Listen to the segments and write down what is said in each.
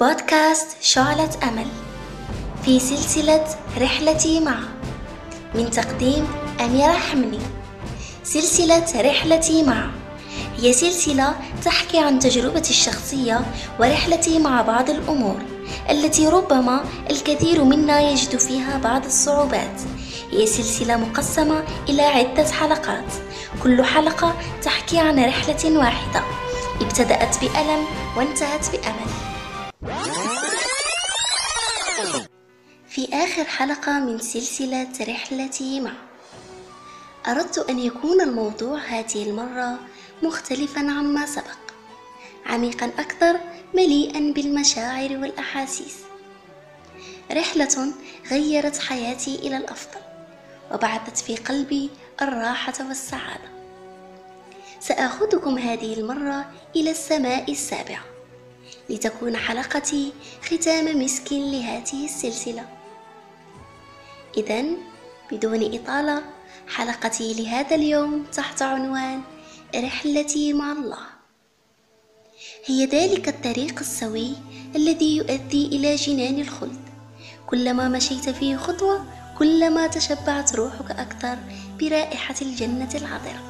بودكاست شعلة أمل في سلسلة رحلتي مع من تقديم أميرة حمني. سلسلة رحلتي مع هي سلسلة تحكي عن تجربتي الشخصية ورحلتي مع بعض الأمور التي ربما الكثير منا يجد فيها بعض الصعوبات. هي سلسلة مقسمة إلى عدة حلقات. كل حلقة تحكي عن رحلة واحدة. ابتدأت بألم وانتهت بأمل. في آخر حلقة من سلسلة رحلتي مع. أردت أن يكون الموضوع هذه المرة مختلفا عما سبق عميقا أكثر مليئا بالمشاعر والأحاسيس. رحلة غيرت حياتي إلى الأفضل وبعثت في قلبي الراحة والسعادة. سآخذكم هذه المرة إلى السماء السابعة. لتكون حلقتي ختام مسك لهذه السلسلة. إذا بدون إطالة حلقتي لهذا اليوم تحت عنوان رحلتي مع الله. هي ذلك الطريق السوي الذي يؤدي إلى جنان الخلد. كلما مشيت فيه خطوة كلما تشبعت روحك أكثر برائحة الجنة العطرة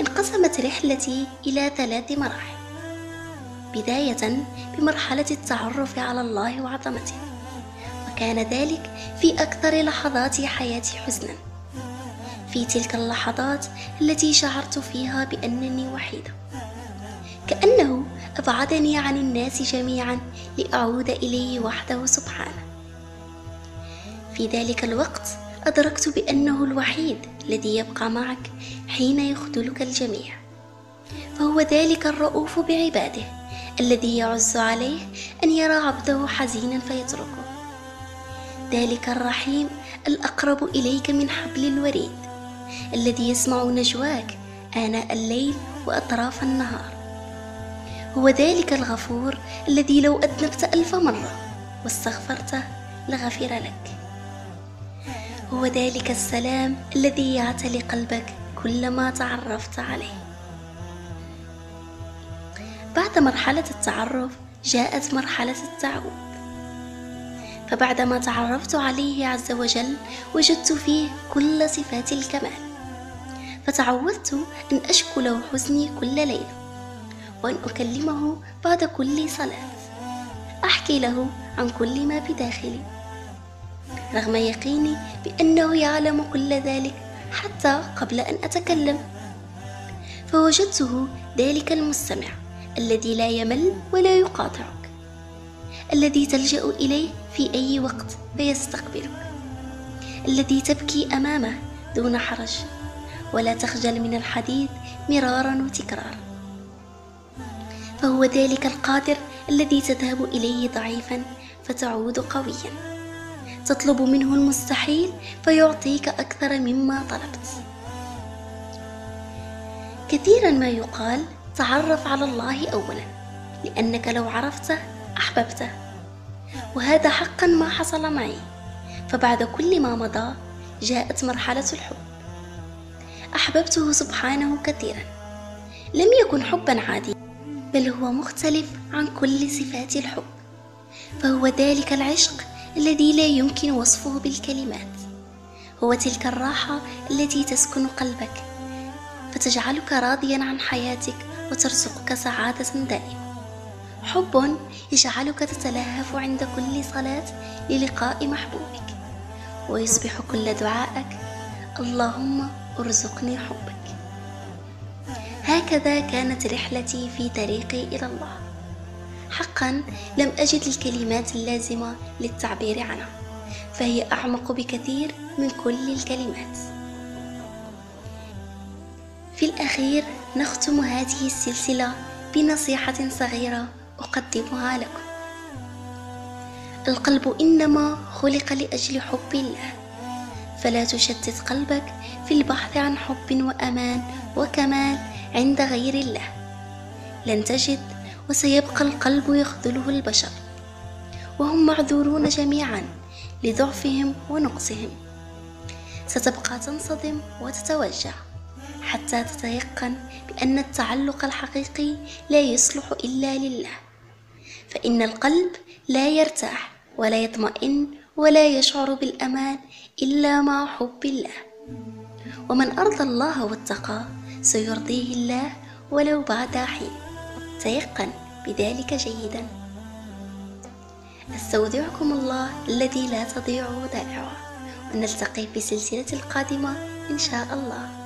انقسمت رحلتي إلى ثلاث مراحل. بداية بمرحلة التعرف على الله وعظمته وكان ذلك في أكثر لحظات حياتي حزنا. في تلك اللحظات التي شعرت فيها بأنني وحيدة. كأنه أبعدني عن الناس جميعا لأعود إليه وحده سبحانه. في ذلك الوقت أدركت بأنه الوحيد الذي يبقى معك حين يخذلك الجميع فهو ذلك الرؤوف بعباده. الذي يعز عليه أن يرى عبده حزينا فيتركه. ذلك الرحيم الأقرب إليك من حبل الوريد الذي يسمع نجواك آناء الليل وأطراف النهار. هو ذلك الغفور الذي لو أذنبت ألف مرة واستغفرته لغفر لك. هو ذلك السلام الذي يعتلي قلبك كلما تعرفت عليه. بعد مرحلة التعرف جاءت مرحلة التعود. فبعدما تعرفت عليه عز وجل وجدت فيه كل صفات الكمال. فتعودت أن أشكو له حزني كل ليلة وأن أكلمه بعد كل صلاة. أحكي له عن كل ما بداخلي رغم يقيني بأنه يعلم كل ذلك حتى قبل أن أتكلم. فوجدته ذلك المستمع. الذي لا يمل ولا يقاطعك الذي تلجأ إليه في أي وقت فيستقبلك الذي تبكي أمامه دون حرج ولا تخجل من الحديث مرارا وتكرارا. فهو ذلك القادر الذي تذهب إليه ضعيفا فتعود قويا. تطلب منه المستحيل فيعطيك أكثر مما طلبت. كثيرا ما يقال تعرف على الله أولا لأنك لو عرفته أحببته. وهذا حقا ما حصل معي. فبعد كل ما مضى جاءت مرحلة الحب. أحببته سبحانه كثيرا. لم يكن حبا عاديا بل هو مختلف عن كل صفات الحب. فهو ذلك العشق الذي لا يمكن وصفه بالكلمات. هو تلك الراحة التي تسكن قلبك فتجعلك راضيا عن حياتك وترزقك سعادة دائمة. حب يجعلك تتلهف عند كل صلاة للقاء محبوبك ويصبح كل دعائك اللهم ارزقني حبك. هكذا كانت رحلتي في طريقي إلى الله. حقا لم أجد الكلمات اللازمة للتعبير عنها فهي أعمق بكثير من كل الكلمات. في الأخير نختم هذه السلسلة بنصيحة صغيرة أقدمها لكم. القلب إنما خلق لأجل حب الله. فلا تشتت قلبك في البحث عن حب وأمان وكمال عند غير الله. لن تجد وسيبقى القلب يخذله البشر. وهم معذورون جميعا لضعفهم ونقصهم. ستبقى تنصدم وتتوجع حتى تتيقن بأن التعلق الحقيقي لا يصلح إلا لله. فإن القلب لا يرتاح ولا يطمئن ولا يشعر بالأمان إلا مع حب الله. ومن أرضى الله واتقى سيرضيه الله ولو بعد حين. تيقن بذلك جيدا. أستودعكم الله الذي لا تضيع ودائعه ونلتقي في سلسلة القادمة إن شاء الله.